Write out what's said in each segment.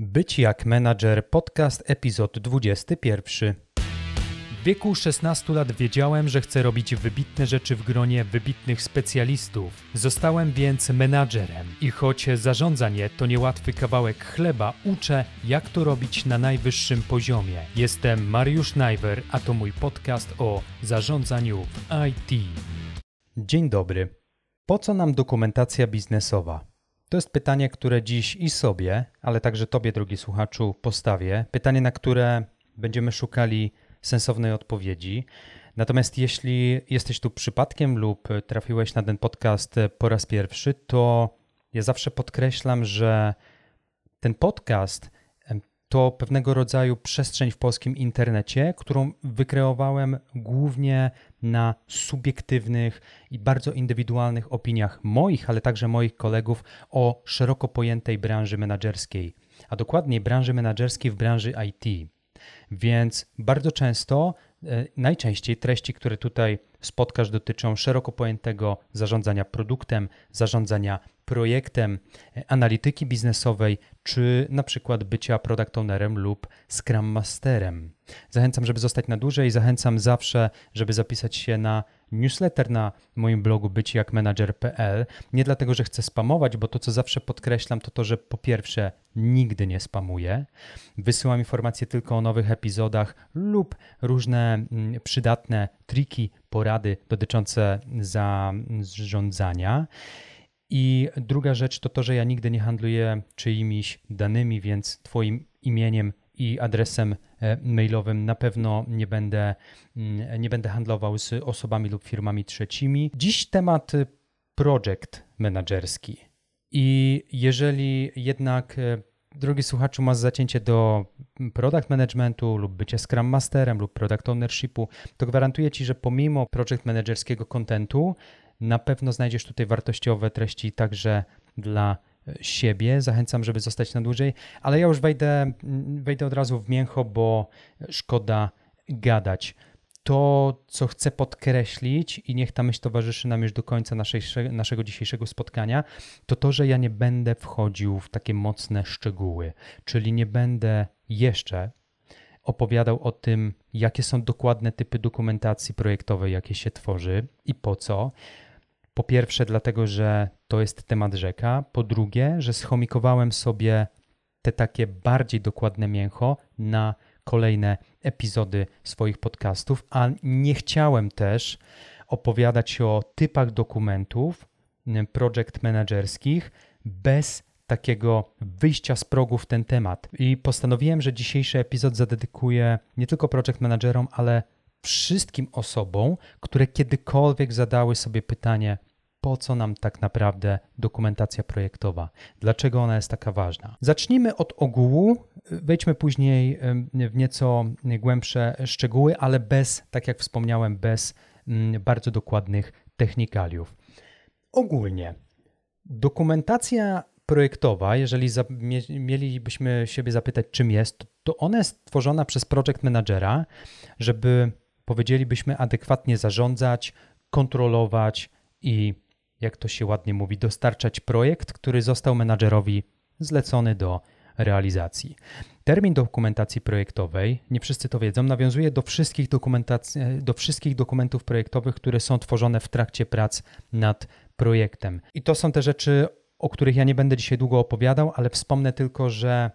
Być jak menadżer podcast epizod 21. W wieku 16 lat wiedziałem, że chcę robić wybitne rzeczy w gronie wybitnych specjalistów. Zostałem więc menadżerem i choć zarządzanie to niełatwy kawałek chleba, uczę jak to robić na najwyższym poziomie. Jestem Mariusz Najwer, a to mój podcast o zarządzaniu w IT. Dzień dobry. Po co nam dokumentacja biznesowa? To jest pytanie, które dziś i sobie, ale także Tobie, drogi słuchaczu, postawię. Pytanie, na które będziemy szukali sensownej odpowiedzi. Natomiast jeśli jesteś tu przypadkiem lub trafiłeś na ten podcast po raz pierwszy, to ja zawsze podkreślam, że ten podcast to pewnego rodzaju przestrzeń w polskim internecie, którą wykreowałem głównie na subiektywnych i bardzo indywidualnych opiniach moich, ale także moich kolegów o szeroko pojętej branży menedżerskiej, a dokładniej branży menedżerskiej w branży IT. Więc bardzo często, e, najczęściej treści, które tutaj spotkasz, dotyczą szeroko pojętego zarządzania produktem, zarządzania projektem, e, analityki biznesowej, czy na przykład bycia product ownerem lub scrum masterem. Zachęcam, żeby zostać na dłużej zachęcam zawsze, żeby zapisać się na newsletter na moim blogu bycijakmanager.pl. Nie dlatego, że chcę spamować, bo to, co zawsze podkreślam, to to, że po pierwsze nigdy nie spamuję. Wysyłam informacje tylko o nowych epizodach lub różne mm, przydatne triki, porady dotyczące zarządzania. I druga rzecz to to, że ja nigdy nie handluję czyimiś danymi, więc Twoim imieniem i adresem e, mailowym na pewno nie będę, mm, nie będę handlował z osobami lub firmami trzecimi. Dziś temat project menedżerski. I jeżeli jednak e, drogi słuchaczu, masz zacięcie do product managementu lub bycia Scrum Masterem lub product ownershipu, to gwarantuję Ci, że pomimo project managerskiego kontentu na pewno znajdziesz tutaj wartościowe treści także dla e, siebie. Zachęcam, żeby zostać na dłużej, ale ja już wejdę, wejdę od razu w mięcho, bo szkoda gadać. To, co chcę podkreślić, i niech ta myśl towarzyszy nam już do końca naszej, naszego dzisiejszego spotkania, to to, że ja nie będę wchodził w takie mocne szczegóły, czyli nie będę jeszcze opowiadał o tym, jakie są dokładne typy dokumentacji projektowej, jakie się tworzy i po co. Po pierwsze, dlatego, że to jest temat rzeka. Po drugie, że schomikowałem sobie te takie bardziej dokładne mięcho na kolejne epizody swoich podcastów, a nie chciałem też opowiadać o typach dokumentów project managerskich bez takiego wyjścia z progu w ten temat. I postanowiłem, że dzisiejszy epizod zadedykuję nie tylko project managerom, ale wszystkim osobom, które kiedykolwiek zadały sobie pytanie, po co nam tak naprawdę dokumentacja projektowa, dlaczego ona jest taka ważna. Zacznijmy od ogółu, wejdźmy później w nieco głębsze szczegóły, ale bez, tak jak wspomniałem, bez mm, bardzo dokładnych technikaliów. Ogólnie dokumentacja projektowa, jeżeli za, mielibyśmy siebie zapytać, czym jest, to ona jest tworzona przez project managera, żeby powiedzielibyśmy adekwatnie zarządzać, kontrolować i jak to się ładnie mówi, dostarczać projekt, który został menadżerowi zlecony do realizacji. Termin dokumentacji projektowej, nie wszyscy to wiedzą, nawiązuje do wszystkich, do wszystkich dokumentów projektowych, które są tworzone w trakcie prac nad projektem. I to są te rzeczy, o których ja nie będę dzisiaj długo opowiadał, ale wspomnę tylko, że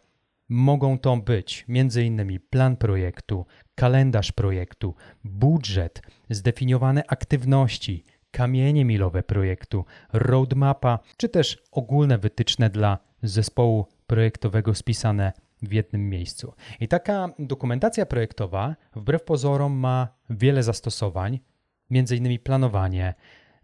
mogą to być m.in. plan projektu, kalendarz projektu, budżet, zdefiniowane aktywności, kamienie milowe projektu, roadmapa, czy też ogólne wytyczne dla zespołu projektowego spisane w jednym miejscu. I taka dokumentacja projektowa, wbrew pozorom, ma wiele zastosowań, między innymi planowanie,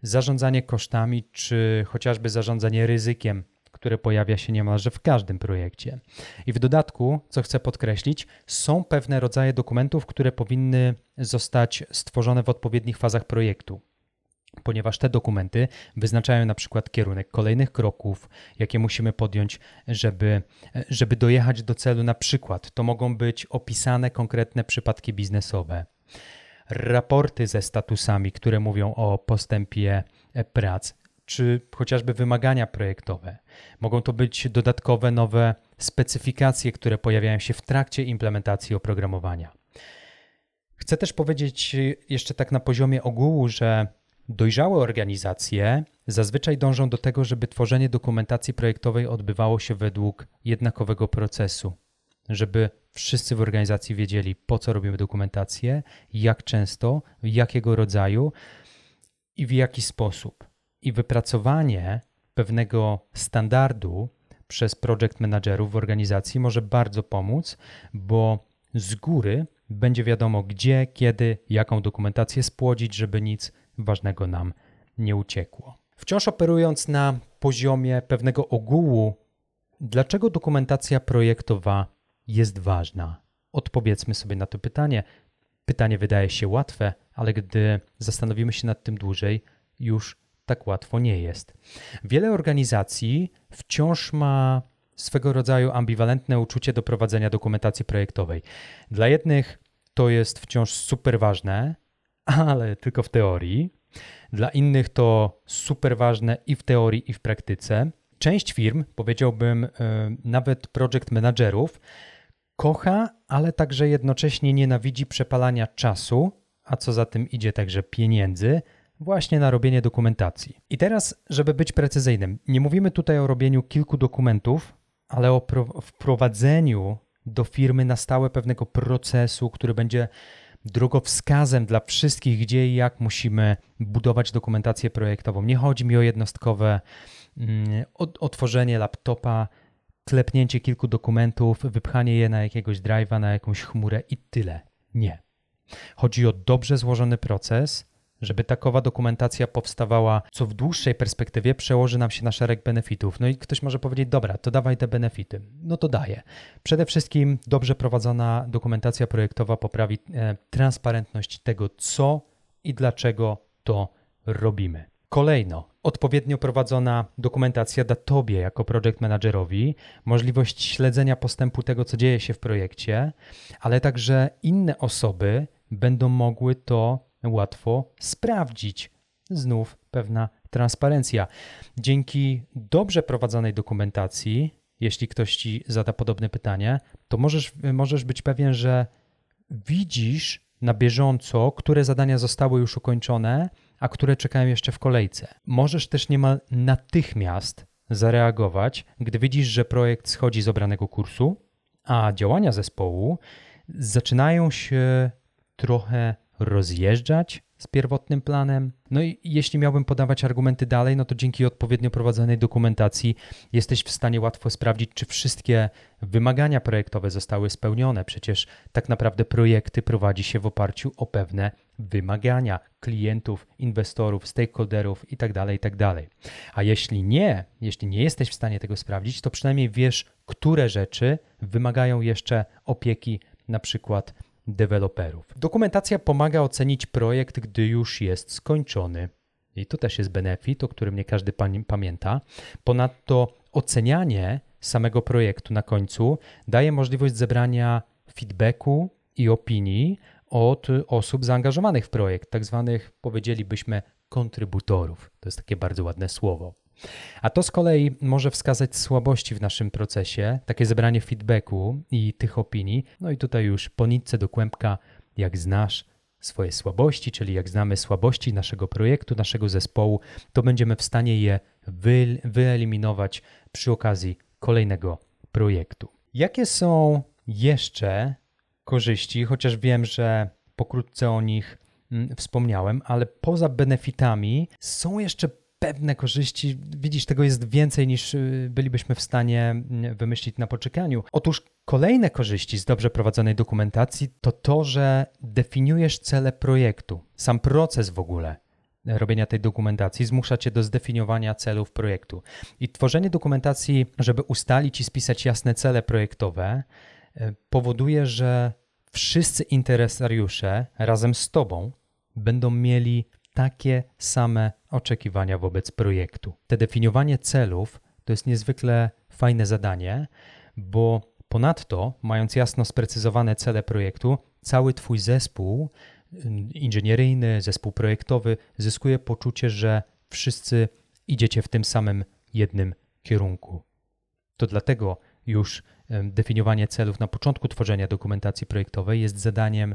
zarządzanie kosztami, czy chociażby zarządzanie ryzykiem, które pojawia się niemalże w każdym projekcie. I w dodatku, co chcę podkreślić, są pewne rodzaje dokumentów, które powinny zostać stworzone w odpowiednich fazach projektu ponieważ te dokumenty wyznaczają na przykład kierunek kolejnych kroków, jakie musimy podjąć, żeby, żeby dojechać do celu. Na przykład to mogą być opisane konkretne przypadki biznesowe, raporty ze statusami, które mówią o postępie prac, czy chociażby wymagania projektowe. Mogą to być dodatkowe nowe specyfikacje, które pojawiają się w trakcie implementacji oprogramowania. Chcę też powiedzieć jeszcze tak na poziomie ogółu, że dojrzałe organizacje zazwyczaj dążą do tego, żeby tworzenie dokumentacji projektowej odbywało się według jednakowego procesu, żeby wszyscy w organizacji wiedzieli, po co robimy dokumentację, jak często, jakiego rodzaju i w jaki sposób. I wypracowanie pewnego standardu przez project managerów w organizacji może bardzo pomóc, bo z góry będzie wiadomo, gdzie, kiedy, jaką dokumentację spłodzić, żeby nic ważnego nam nie uciekło. Wciąż operując na poziomie pewnego ogółu, dlaczego dokumentacja projektowa jest ważna? Odpowiedzmy sobie na to pytanie. Pytanie wydaje się łatwe, ale gdy zastanowimy się nad tym dłużej, już tak łatwo nie jest. Wiele organizacji wciąż ma swego rodzaju ambiwalentne uczucie do prowadzenia dokumentacji projektowej. Dla jednych to jest wciąż super ważne, ale tylko w teorii. Dla innych to super ważne i w teorii, i w praktyce. Część firm, powiedziałbym, e, nawet project managerów, kocha, ale także jednocześnie nienawidzi przepalania czasu, a co za tym idzie także pieniędzy, właśnie na robienie dokumentacji. I teraz, żeby być precyzyjnym, nie mówimy tutaj o robieniu kilku dokumentów, ale o wprowadzeniu do firmy na stałe pewnego procesu, który będzie drogowskazem dla wszystkich, gdzie i jak musimy budować dokumentację projektową. Nie chodzi mi o jednostkowe mm, otworzenie laptopa, klepnięcie kilku dokumentów, wypchanie je na jakiegoś drive'a, na jakąś chmurę i tyle. Nie. Chodzi o dobrze złożony proces, żeby takowa dokumentacja powstawała, co w dłuższej perspektywie przełoży nam się na szereg benefitów. No i ktoś może powiedzieć, dobra, to dawaj te benefity. No to daje. Przede wszystkim dobrze prowadzona dokumentacja projektowa poprawi e, transparentność tego, co i dlaczego to robimy. Kolejno, odpowiednio prowadzona dokumentacja da Tobie jako project managerowi możliwość śledzenia postępu tego, co dzieje się w projekcie, ale także inne osoby będą mogły to łatwo sprawdzić. Znów pewna transparencja. Dzięki dobrze prowadzonej dokumentacji, jeśli ktoś ci zada podobne pytanie, to możesz, możesz być pewien, że widzisz na bieżąco, które zadania zostały już ukończone, a które czekają jeszcze w kolejce. Możesz też niemal natychmiast zareagować, gdy widzisz, że projekt schodzi z obranego kursu, a działania zespołu zaczynają się trochę rozjeżdżać z pierwotnym planem. No i jeśli miałbym podawać argumenty dalej, no to dzięki odpowiednio prowadzonej dokumentacji jesteś w stanie łatwo sprawdzić, czy wszystkie wymagania projektowe zostały spełnione. Przecież tak naprawdę projekty prowadzi się w oparciu o pewne wymagania klientów, inwestorów, stakeholderów itd., tak itd. Tak A jeśli nie, jeśli nie jesteś w stanie tego sprawdzić, to przynajmniej wiesz, które rzeczy wymagają jeszcze opieki, na przykład deweloperów. Dokumentacja pomaga ocenić projekt, gdy już jest skończony. I to też jest benefit, o którym nie każdy pamięta. Ponadto ocenianie samego projektu na końcu daje możliwość zebrania feedbacku i opinii od osób zaangażowanych w projekt, tak zwanych, powiedzielibyśmy, kontrybutorów. To jest takie bardzo ładne słowo. A to z kolei może wskazać słabości w naszym procesie, takie zebranie feedbacku i tych opinii. No i tutaj już po nitce do kłębka, jak znasz swoje słabości, czyli jak znamy słabości naszego projektu, naszego zespołu, to będziemy w stanie je wy, wyeliminować przy okazji kolejnego projektu. Jakie są jeszcze korzyści, chociaż wiem, że pokrótce o nich mm, wspomniałem, ale poza benefitami są jeszcze pewne korzyści. Widzisz, tego jest więcej niż y, bylibyśmy w stanie mm, wymyślić na poczekaniu. Otóż kolejne korzyści z dobrze prowadzonej dokumentacji to to, że definiujesz cele projektu. Sam proces w ogóle robienia tej dokumentacji zmusza cię do zdefiniowania celów projektu. I tworzenie dokumentacji, żeby ustalić i spisać jasne cele projektowe, y, powoduje, że wszyscy interesariusze razem z tobą będą mieli takie same oczekiwania wobec projektu. Te definiowanie celów to jest niezwykle fajne zadanie, bo ponadto, mając jasno sprecyzowane cele projektu, cały Twój zespół inżynieryjny, zespół projektowy zyskuje poczucie, że wszyscy idziecie w tym samym jednym kierunku. To dlatego już definiowanie celów na początku tworzenia dokumentacji projektowej jest zadaniem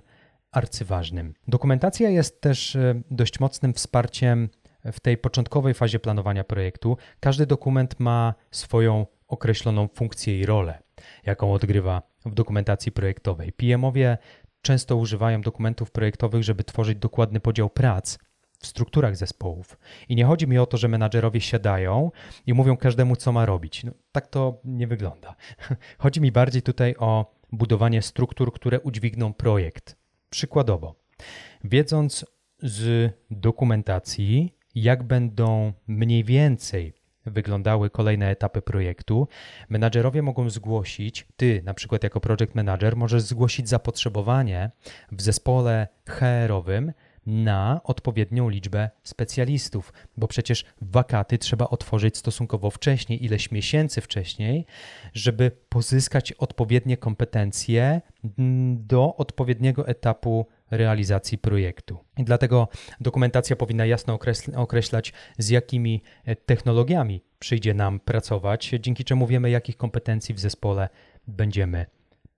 arcyważnym. Dokumentacja jest też e, dość mocnym wsparciem w tej początkowej fazie planowania projektu. Każdy dokument ma swoją określoną funkcję i rolę, jaką odgrywa w dokumentacji projektowej. PMowie często używają dokumentów projektowych, żeby tworzyć dokładny podział prac w strukturach zespołów. I nie chodzi mi o to, że menadżerowie siadają i mówią każdemu, co ma robić. No, tak to nie wygląda. Chodzi mi bardziej tutaj o budowanie struktur, które udźwigną projekt. Przykładowo, wiedząc z dokumentacji, jak będą mniej więcej wyglądały kolejne etapy projektu, menadżerowie mogą zgłosić, ty na przykład jako project manager możesz zgłosić zapotrzebowanie w zespole HR-owym na odpowiednią liczbę specjalistów, bo przecież wakaty trzeba otworzyć stosunkowo wcześniej, ileś miesięcy wcześniej, żeby pozyskać odpowiednie kompetencje do odpowiedniego etapu realizacji projektu. I dlatego dokumentacja powinna jasno określać, z jakimi e, technologiami przyjdzie nam pracować, dzięki czemu wiemy, jakich kompetencji w zespole będziemy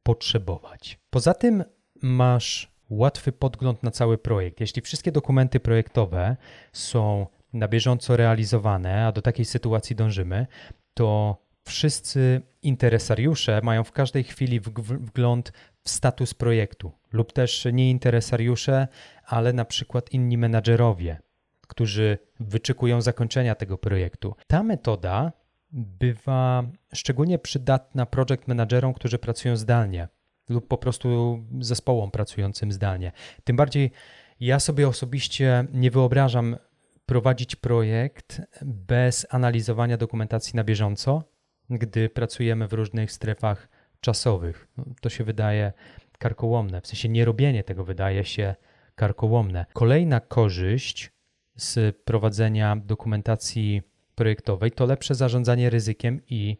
potrzebować. Poza tym masz łatwy podgląd na cały projekt. Jeśli wszystkie dokumenty projektowe są na bieżąco realizowane, a do takiej sytuacji dążymy, to wszyscy interesariusze mają w każdej chwili wgląd w status projektu, lub też nie interesariusze, ale na przykład inni menadżerowie, którzy wyczekują zakończenia tego projektu. Ta metoda bywa szczególnie przydatna project managerom, którzy pracują zdalnie lub po prostu zespołom pracującym zdalnie. Tym bardziej ja sobie osobiście nie wyobrażam prowadzić projekt bez analizowania dokumentacji na bieżąco, gdy pracujemy w różnych strefach czasowych. No, to się wydaje karkołomne, w sensie nierobienie tego wydaje się karkołomne. Kolejna korzyść z prowadzenia dokumentacji projektowej to lepsze zarządzanie ryzykiem i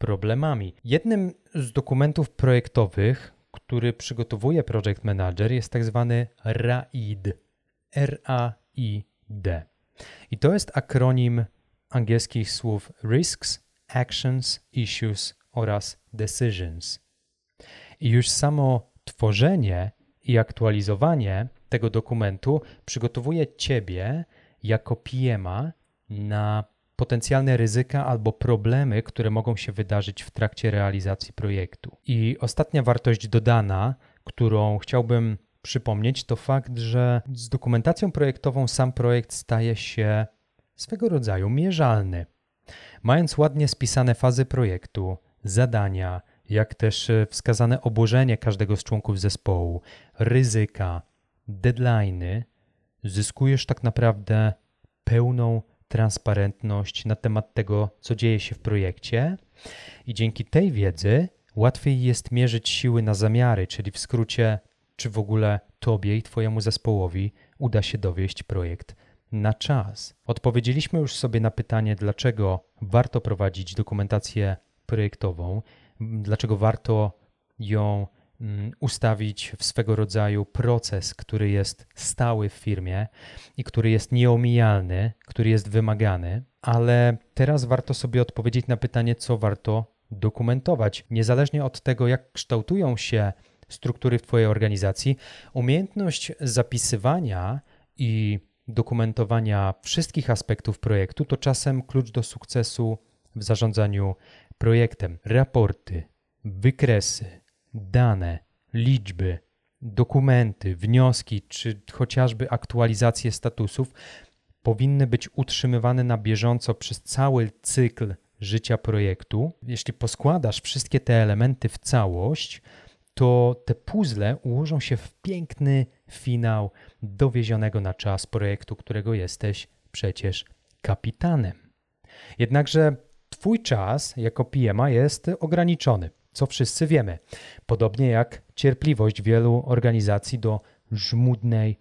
problemami. Jednym z dokumentów projektowych, który przygotowuje Project Manager, jest tak zwany RAID. R-A-I-D. I to jest akronim angielskich słów Risks, Actions, Issues oraz Decisions. I już samo tworzenie i aktualizowanie tego dokumentu przygotowuje Ciebie jako PMA na potencjalne ryzyka albo problemy, które mogą się wydarzyć w trakcie realizacji projektu. I ostatnia wartość dodana, którą chciałbym przypomnieć, to fakt, że z dokumentacją projektową sam projekt staje się swego rodzaju mierzalny. Mając ładnie spisane fazy projektu, zadania, jak też wskazane obłożenie każdego z członków zespołu, ryzyka, deadlines, zyskujesz tak naprawdę pełną transparentność na temat tego, co dzieje się w projekcie, i dzięki tej wiedzy łatwiej jest mierzyć siły na zamiary, czyli w skrócie, czy w ogóle Tobie i Twojemu zespołowi uda się dowieść projekt na czas. Odpowiedzieliśmy już sobie na pytanie, dlaczego warto prowadzić dokumentację projektową, dlaczego warto ją ustawić w swego rodzaju proces, który jest stały w firmie i który jest nieomijalny, który jest wymagany, ale teraz warto sobie odpowiedzieć na pytanie, co warto dokumentować. Niezależnie od tego, jak kształtują się struktury w Twojej organizacji, umiejętność zapisywania i dokumentowania wszystkich aspektów projektu to czasem klucz do sukcesu w zarządzaniu projektem. Raporty, wykresy, dane, liczby, dokumenty, wnioski czy chociażby aktualizacje statusów powinny być utrzymywane na bieżąco przez cały cykl życia projektu. Jeśli poskładasz wszystkie te elementy w całość, to te puzzle ułożą się w piękny finał dowiezionego na czas projektu, którego jesteś przecież kapitanem. Jednakże Twój czas jako PMA jest ograniczony co wszyscy wiemy. Podobnie jak cierpliwość wielu organizacji do żmudnej,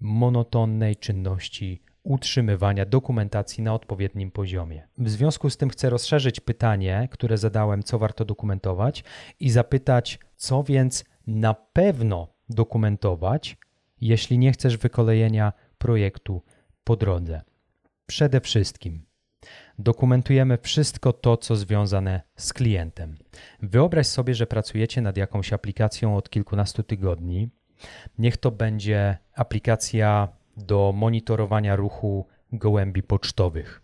monotonnej czynności utrzymywania dokumentacji na odpowiednim poziomie. W związku z tym chcę rozszerzyć pytanie, które zadałem, co warto dokumentować, i zapytać, co więc na pewno dokumentować, jeśli nie chcesz wykolejenia projektu po drodze. Przede wszystkim Dokumentujemy wszystko to, co związane z klientem. Wyobraź sobie, że pracujecie nad jakąś aplikacją od kilkunastu tygodni. Niech to będzie aplikacja do monitorowania ruchu gołębi pocztowych.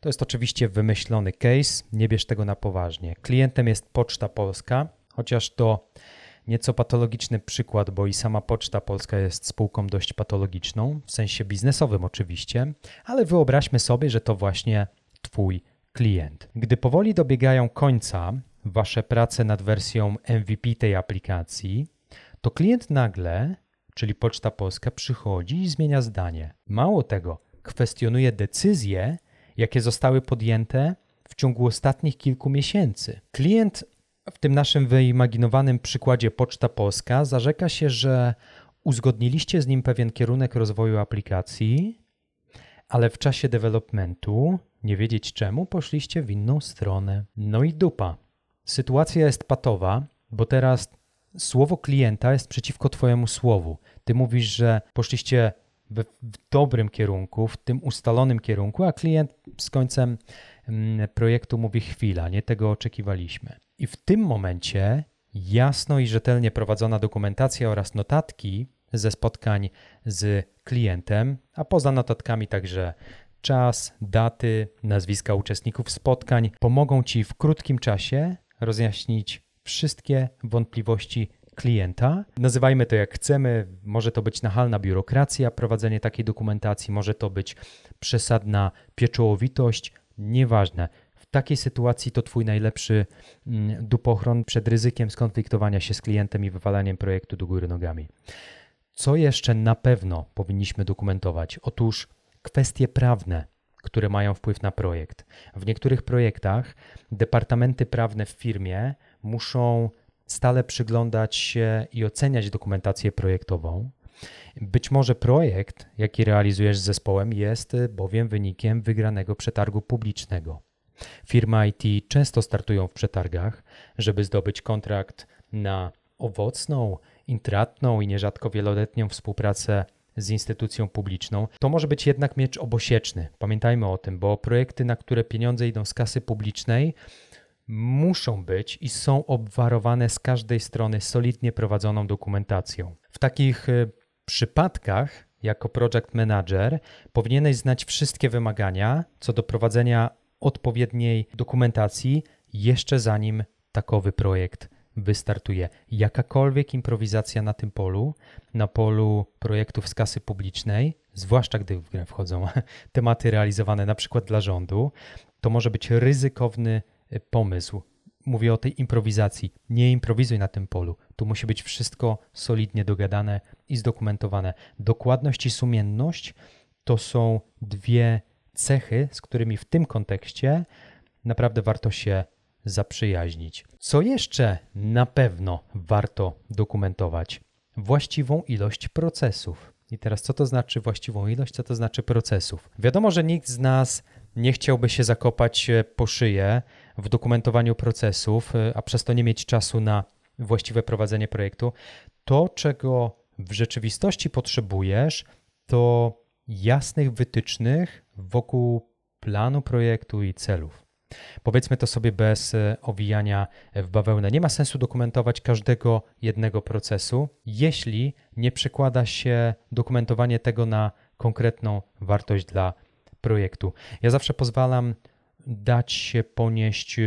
To jest oczywiście wymyślony case, nie bierz tego na poważnie. Klientem jest Poczta Polska, chociaż to nieco patologiczny przykład, bo i sama Poczta Polska jest spółką dość patologiczną, w sensie biznesowym oczywiście, ale wyobraźmy sobie, że to właśnie Twój klient. Gdy powoli dobiegają końca Wasze prace nad wersją MVP tej aplikacji, to klient nagle, czyli Poczta Polska, przychodzi i zmienia zdanie. Mało tego, kwestionuje decyzje, jakie zostały podjęte w ciągu ostatnich kilku miesięcy. Klient w tym naszym wyimaginowanym przykładzie Poczta Polska zarzeka się, że uzgodniliście z nim pewien kierunek rozwoju aplikacji, ale w czasie developmentu, nie wiedzieć czemu, poszliście w inną stronę. No i dupa. Sytuacja jest patowa, bo teraz słowo klienta jest przeciwko Twojemu słowu. Ty mówisz, że poszliście w, w dobrym kierunku, w tym ustalonym kierunku, a klient z końcem mm, projektu mówi chwila, nie tego oczekiwaliśmy. I w tym momencie jasno i rzetelnie prowadzona dokumentacja oraz notatki ze spotkań z klientem, a poza notatkami także czas, daty, nazwiska uczestników spotkań pomogą Ci w krótkim czasie rozjaśnić wszystkie wątpliwości klienta. Nazywajmy to jak chcemy. Może to być nachalna biurokracja, prowadzenie takiej dokumentacji, może to być przesadna pieczołowitość, nieważne. Takiej sytuacji to Twój najlepszy mm, dupochron przed ryzykiem skonfliktowania się z klientem i wywalaniem projektu do góry nogami. Co jeszcze na pewno powinniśmy dokumentować? Otóż kwestie prawne, które mają wpływ na projekt. W niektórych projektach departamenty prawne w firmie muszą stale przyglądać się i oceniać dokumentację projektową. Być może projekt, jaki realizujesz z zespołem, jest bowiem wynikiem wygranego przetargu publicznego. Firmy IT często startują w przetargach, żeby zdobyć kontrakt na owocną, intratną i nierzadko wieloletnią współpracę z instytucją publiczną, to może być jednak miecz obosieczny. Pamiętajmy o tym, bo projekty, na które pieniądze idą z kasy publicznej, muszą być i są obwarowane z każdej strony solidnie prowadzoną dokumentacją. W takich y, przypadkach, jako project manager, powinieneś znać wszystkie wymagania co do prowadzenia odpowiedniej dokumentacji jeszcze zanim takowy projekt wystartuje. Jakakolwiek improwizacja na tym polu, na polu projektów z kasy publicznej, zwłaszcza gdy w grę wchodzą tematy realizowane na przykład dla rządu, to może być ryzykowny y, pomysł. Mówię o tej improwizacji. Nie improwizuj na tym polu. Tu musi być wszystko solidnie dogadane i zdokumentowane. Dokładność i sumienność to są dwie cechy, z którymi w tym kontekście naprawdę warto się zaprzyjaźnić. Co jeszcze na pewno warto dokumentować? Właściwą ilość procesów. I teraz, co to znaczy właściwą ilość, co to znaczy procesów? Wiadomo, że nikt z nas nie chciałby się zakopać e, po szyję w dokumentowaniu procesów, e, a przez to nie mieć czasu na właściwe prowadzenie projektu. To, czego w rzeczywistości potrzebujesz, to jasnych wytycznych wokół planu projektu i celów. Powiedzmy to sobie bez e, owijania w bawełnę. Nie ma sensu dokumentować każdego jednego procesu, jeśli nie przekłada się dokumentowanie tego na konkretną wartość dla projektu. Ja zawsze pozwalam dać się ponieść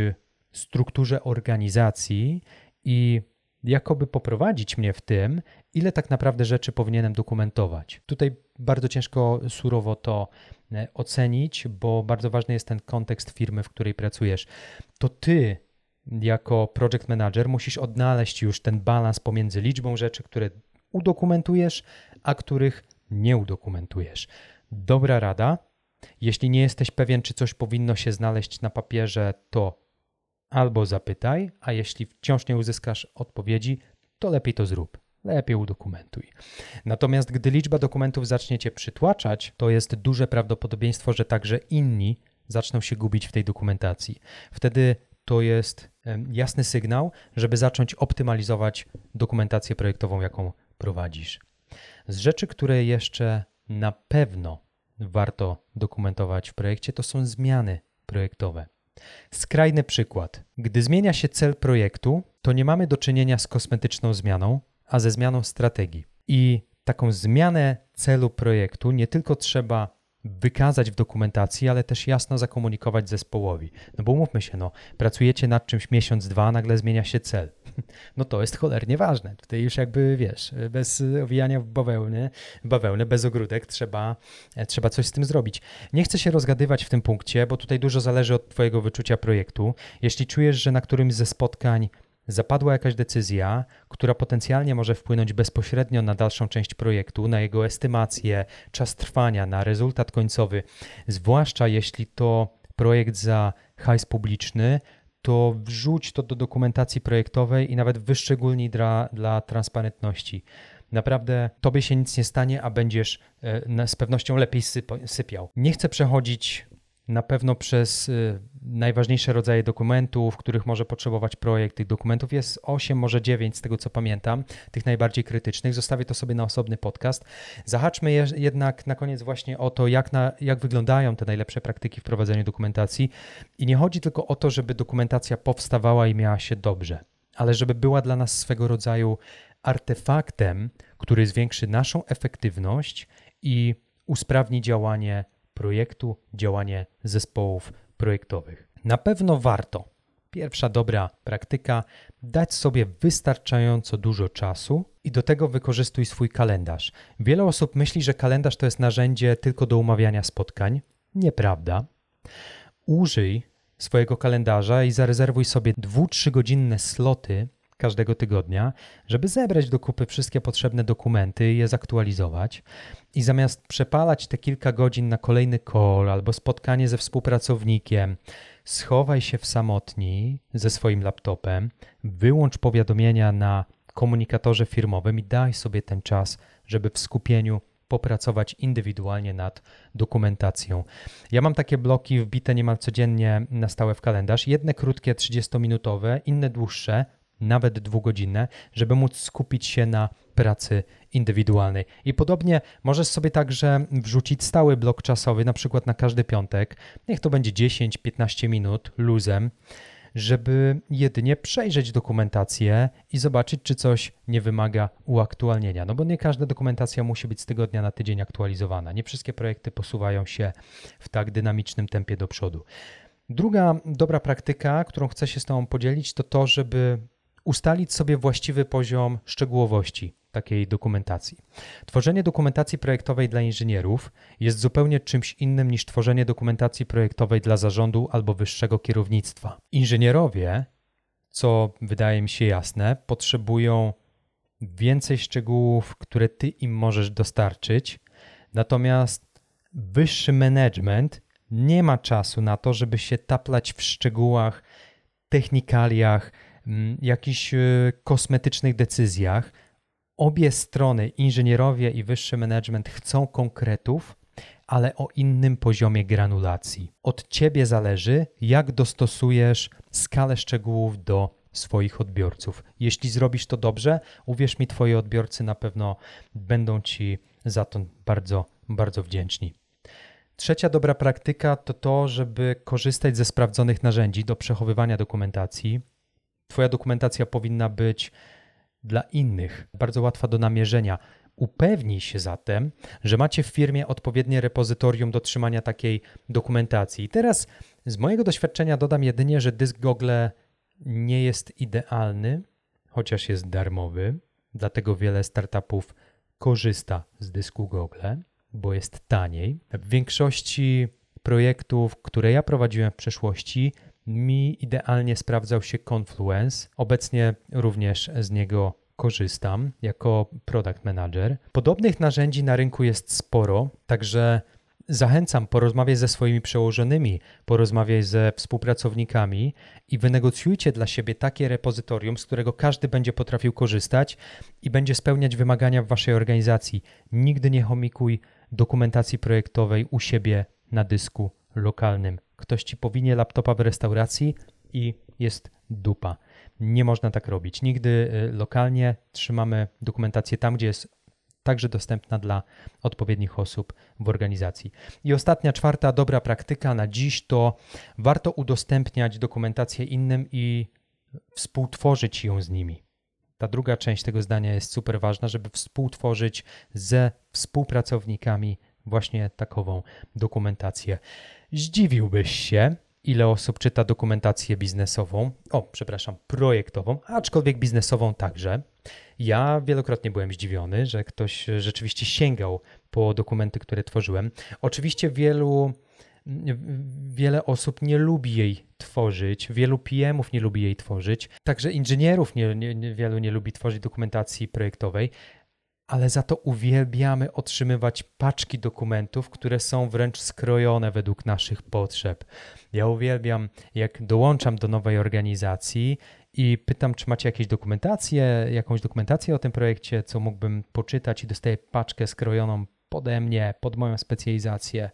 strukturze organizacji i jakoby poprowadzić mnie w tym, ile tak naprawdę rzeczy powinienem dokumentować. Tutaj bardzo ciężko surowo to e, ocenić, bo bardzo ważny jest ten kontekst firmy, w której pracujesz. To ty, jako project manager, musisz odnaleźć już ten balans pomiędzy liczbą rzeczy, które udokumentujesz, a których nie udokumentujesz. Dobra rada. Jeśli nie jesteś pewien, czy coś powinno się znaleźć na papierze, to albo zapytaj, a jeśli wciąż nie uzyskasz odpowiedzi, to lepiej to zrób lepiej udokumentuj. Natomiast gdy liczba dokumentów zacznie cię przytłaczać, to jest duże prawdopodobieństwo, że także inni zaczną się gubić w tej dokumentacji. Wtedy to jest jasny sygnał, żeby zacząć optymalizować dokumentację projektową, jaką prowadzisz. Z rzeczy, które jeszcze na pewno warto dokumentować w projekcie, to są zmiany projektowe. Skrajny przykład. Gdy zmienia się cel projektu, to nie mamy do czynienia z kosmetyczną zmianą, a ze zmianą strategii. I taką zmianę celu projektu nie tylko trzeba wykazać w dokumentacji, ale też jasno zakomunikować zespołowi. No bo umówmy się, no, pracujecie nad czymś miesiąc, dwa, nagle zmienia się cel. No to jest cholernie ważne. Tutaj już jakby, wiesz, bez owijania w bawełny, bawełny, bez ogródek trzeba, trzeba coś z tym zrobić. Nie chcę się rozgadywać w tym punkcie, bo tutaj dużo zależy od twojego wyczucia projektu. Jeśli czujesz, że na którymś ze spotkań zapadła jakaś decyzja, która potencjalnie może wpłynąć bezpośrednio na dalszą część projektu, na jego estymację, czas trwania, na rezultat końcowy, zwłaszcza jeśli to projekt za hajs publiczny, to wrzuć to do dokumentacji projektowej i nawet wyszczególnij dla, dla transparentności. Naprawdę tobie się nic nie stanie, a będziesz e, z pewnością lepiej sypiał. Nie chcę przechodzić na pewno przez y, najważniejsze rodzaje dokumentów, których może potrzebować projekt. Tych dokumentów jest 8, może 9 z tego co pamiętam, tych najbardziej krytycznych. Zostawię to sobie na osobny podcast. Zahaczmy jednak na koniec właśnie o to, jak, na, jak wyglądają te najlepsze praktyki w prowadzeniu dokumentacji. I nie chodzi tylko o to, żeby dokumentacja powstawała i miała się dobrze, ale żeby była dla nas swego rodzaju artefaktem, który zwiększy naszą efektywność i usprawni działanie projektu, działanie zespołów projektowych. Na pewno warto, pierwsza dobra praktyka, dać sobie wystarczająco dużo czasu i do tego wykorzystuj swój kalendarz. Wiele osób myśli, że kalendarz to jest narzędzie tylko do umawiania spotkań. Nieprawda. Użyj swojego kalendarza i zarezerwuj sobie 2-3 godzinne sloty każdego tygodnia, żeby zebrać do kupy wszystkie potrzebne dokumenty i je zaktualizować. I zamiast przepalać te kilka godzin na kolejny call albo spotkanie ze współpracownikiem, schowaj się w samotni ze swoim laptopem, wyłącz powiadomienia na komunikatorze firmowym i daj sobie ten czas, żeby w skupieniu popracować indywidualnie nad dokumentacją. Ja mam takie bloki wbite niemal codziennie na stałe w kalendarz. Jedne krótkie, 30-minutowe, inne dłuższe, nawet dwugodzinne, żeby móc skupić się na pracy indywidualnej. I podobnie możesz sobie także wrzucić stały blok czasowy, na przykład na każdy piątek, niech to będzie 10-15 minut luzem, żeby jedynie przejrzeć dokumentację i zobaczyć, czy coś nie wymaga uaktualnienia. No bo nie każda dokumentacja musi być z tygodnia na tydzień aktualizowana. Nie wszystkie projekty posuwają się w tak dynamicznym tempie do przodu. Druga dobra praktyka, którą chcę się z Tobą podzielić, to to, żeby ustalić sobie właściwy poziom szczegółowości takiej dokumentacji. Tworzenie dokumentacji projektowej dla inżynierów jest zupełnie czymś innym niż tworzenie dokumentacji projektowej dla zarządu albo wyższego kierownictwa. Inżynierowie, co wydaje mi się jasne, potrzebują więcej szczegółów, które ty im możesz dostarczyć, natomiast wyższy management nie ma czasu na to, żeby się taplać w szczegółach, technikaliach, jakichś e, kosmetycznych decyzjach. Obie strony, inżynierowie i wyższy management, chcą konkretów, ale o innym poziomie granulacji. Od ciebie zależy, jak dostosujesz skalę szczegółów do swoich odbiorców. Jeśli zrobisz to dobrze, uwierz mi, twoi odbiorcy na pewno będą ci za to bardzo, bardzo wdzięczni. Trzecia dobra praktyka to to, żeby korzystać ze sprawdzonych narzędzi do przechowywania dokumentacji. Twoja dokumentacja powinna być dla innych bardzo łatwa do namierzenia. Upewnij się zatem, że macie w firmie odpowiednie repozytorium do trzymania takiej dokumentacji. I teraz z mojego doświadczenia dodam jedynie, że dysk Google nie jest idealny, chociaż jest darmowy, dlatego wiele startupów korzysta z dysku Google, bo jest taniej. W większości projektów, które ja prowadziłem w przeszłości, mi idealnie sprawdzał się Confluence. Obecnie również z niego korzystam jako product manager. Podobnych narzędzi na rynku jest sporo, także zachęcam, porozmawiaj ze swoimi przełożonymi, porozmawiaj ze współpracownikami i wynegocjujcie dla siebie takie repozytorium, z którego każdy będzie potrafił korzystać i będzie spełniać wymagania w waszej organizacji. Nigdy nie chomikuj dokumentacji projektowej u siebie na dysku lokalnym. Ktoś ci powinie laptopa w restauracji i jest dupa. Nie można tak robić. Nigdy y, lokalnie trzymamy dokumentację tam, gdzie jest także dostępna dla odpowiednich osób w organizacji. I ostatnia, czwarta dobra praktyka na dziś to warto udostępniać dokumentację innym i współtworzyć ją z nimi. Ta druga część tego zdania jest super ważna, żeby współtworzyć ze współpracownikami właśnie takową dokumentację. Zdziwiłbyś się, ile osób czyta dokumentację biznesową, o, przepraszam, projektową, aczkolwiek biznesową także. Ja wielokrotnie byłem zdziwiony, że ktoś rzeczywiście sięgał po dokumenty, które tworzyłem. Oczywiście wielu wiele osób nie lubi jej tworzyć, wielu PM-ów nie lubi jej tworzyć, także inżynierów nie, nie, wielu nie lubi tworzyć dokumentacji projektowej, ale za to uwielbiamy otrzymywać paczki dokumentów, które są wręcz skrojone według naszych potrzeb. Ja uwielbiam, jak dołączam do nowej organizacji i pytam, czy macie jakieś dokumentacje, jakąś dokumentację o tym projekcie, co mógłbym poczytać i dostaję paczkę skrojoną pode mnie, pod moją specjalizację.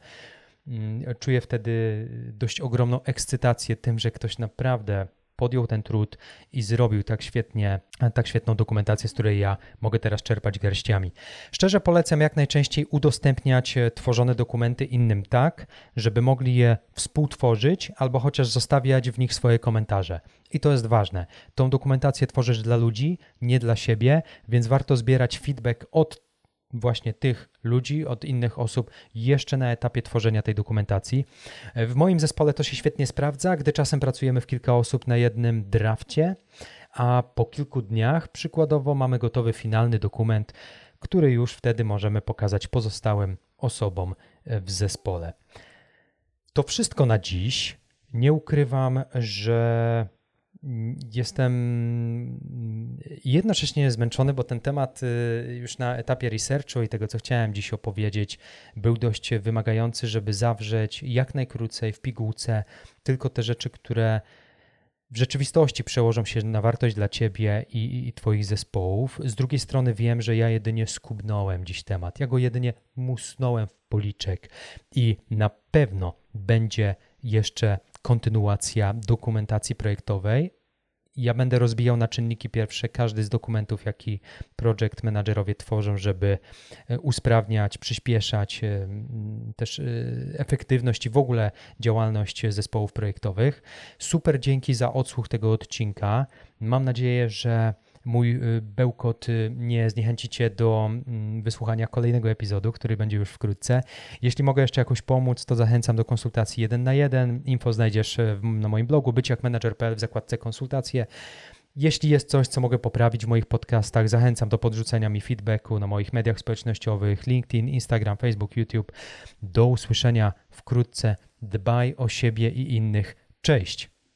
Mm, czuję wtedy dość ogromną ekscytację tym, że ktoś naprawdę podjął ten trud i zrobił tak świetnie, tak świetną dokumentację, z której ja mogę teraz czerpać garściami. Szczerze polecam jak najczęściej udostępniać e, tworzone dokumenty innym tak, żeby mogli je współtworzyć albo chociaż zostawiać w nich swoje komentarze. I to jest ważne. Tą dokumentację tworzysz dla ludzi, nie dla siebie, więc warto zbierać feedback od właśnie tych ludzi, od innych osób jeszcze na etapie tworzenia tej dokumentacji. W moim zespole to się świetnie sprawdza, gdy czasem pracujemy w kilka osób na jednym drafcie, a po kilku dniach przykładowo mamy gotowy finalny dokument, który już wtedy możemy pokazać pozostałym osobom w zespole. To wszystko na dziś. Nie ukrywam, że Jestem jednocześnie zmęczony, bo ten temat y, już na etapie researchu i tego, co chciałem dziś opowiedzieć, był dość wymagający, żeby zawrzeć jak najkrócej w pigułce tylko te rzeczy, które w rzeczywistości przełożą się na wartość dla ciebie i, i, Twoich zespołów. Z drugiej strony wiem, że ja jedynie skubnąłem dziś temat. Ja go jedynie musnąłem w policzek i na pewno będzie jeszcze kontynuacja dokumentacji projektowej. Ja będę rozbijał na czynniki pierwsze każdy z dokumentów, jaki project managerowie tworzą, żeby e, usprawniać, przyspieszać e, też e, efektywność i w ogóle działalność zespołów projektowych. Super dzięki za odsłuch tego odcinka. Mam nadzieję, że mój y, bełkot y, nie zniechęcicie do mm, wysłuchania kolejnego epizodu, który będzie już wkrótce. Jeśli mogę jeszcze jakoś pomóc, to zachęcam do konsultacji jeden na jeden. Info znajdziesz e, na moim blogu byciakmanager.pl w zakładce konsultacje. Jeśli jest coś, co mogę poprawić w moich podcastach, zachęcam do podrzucenia mi feedbacku na moich mediach społecznościowych LinkedIn, Instagram, Facebook, YouTube. Do usłyszenia wkrótce. Dbaj o siebie i innych. Cześć!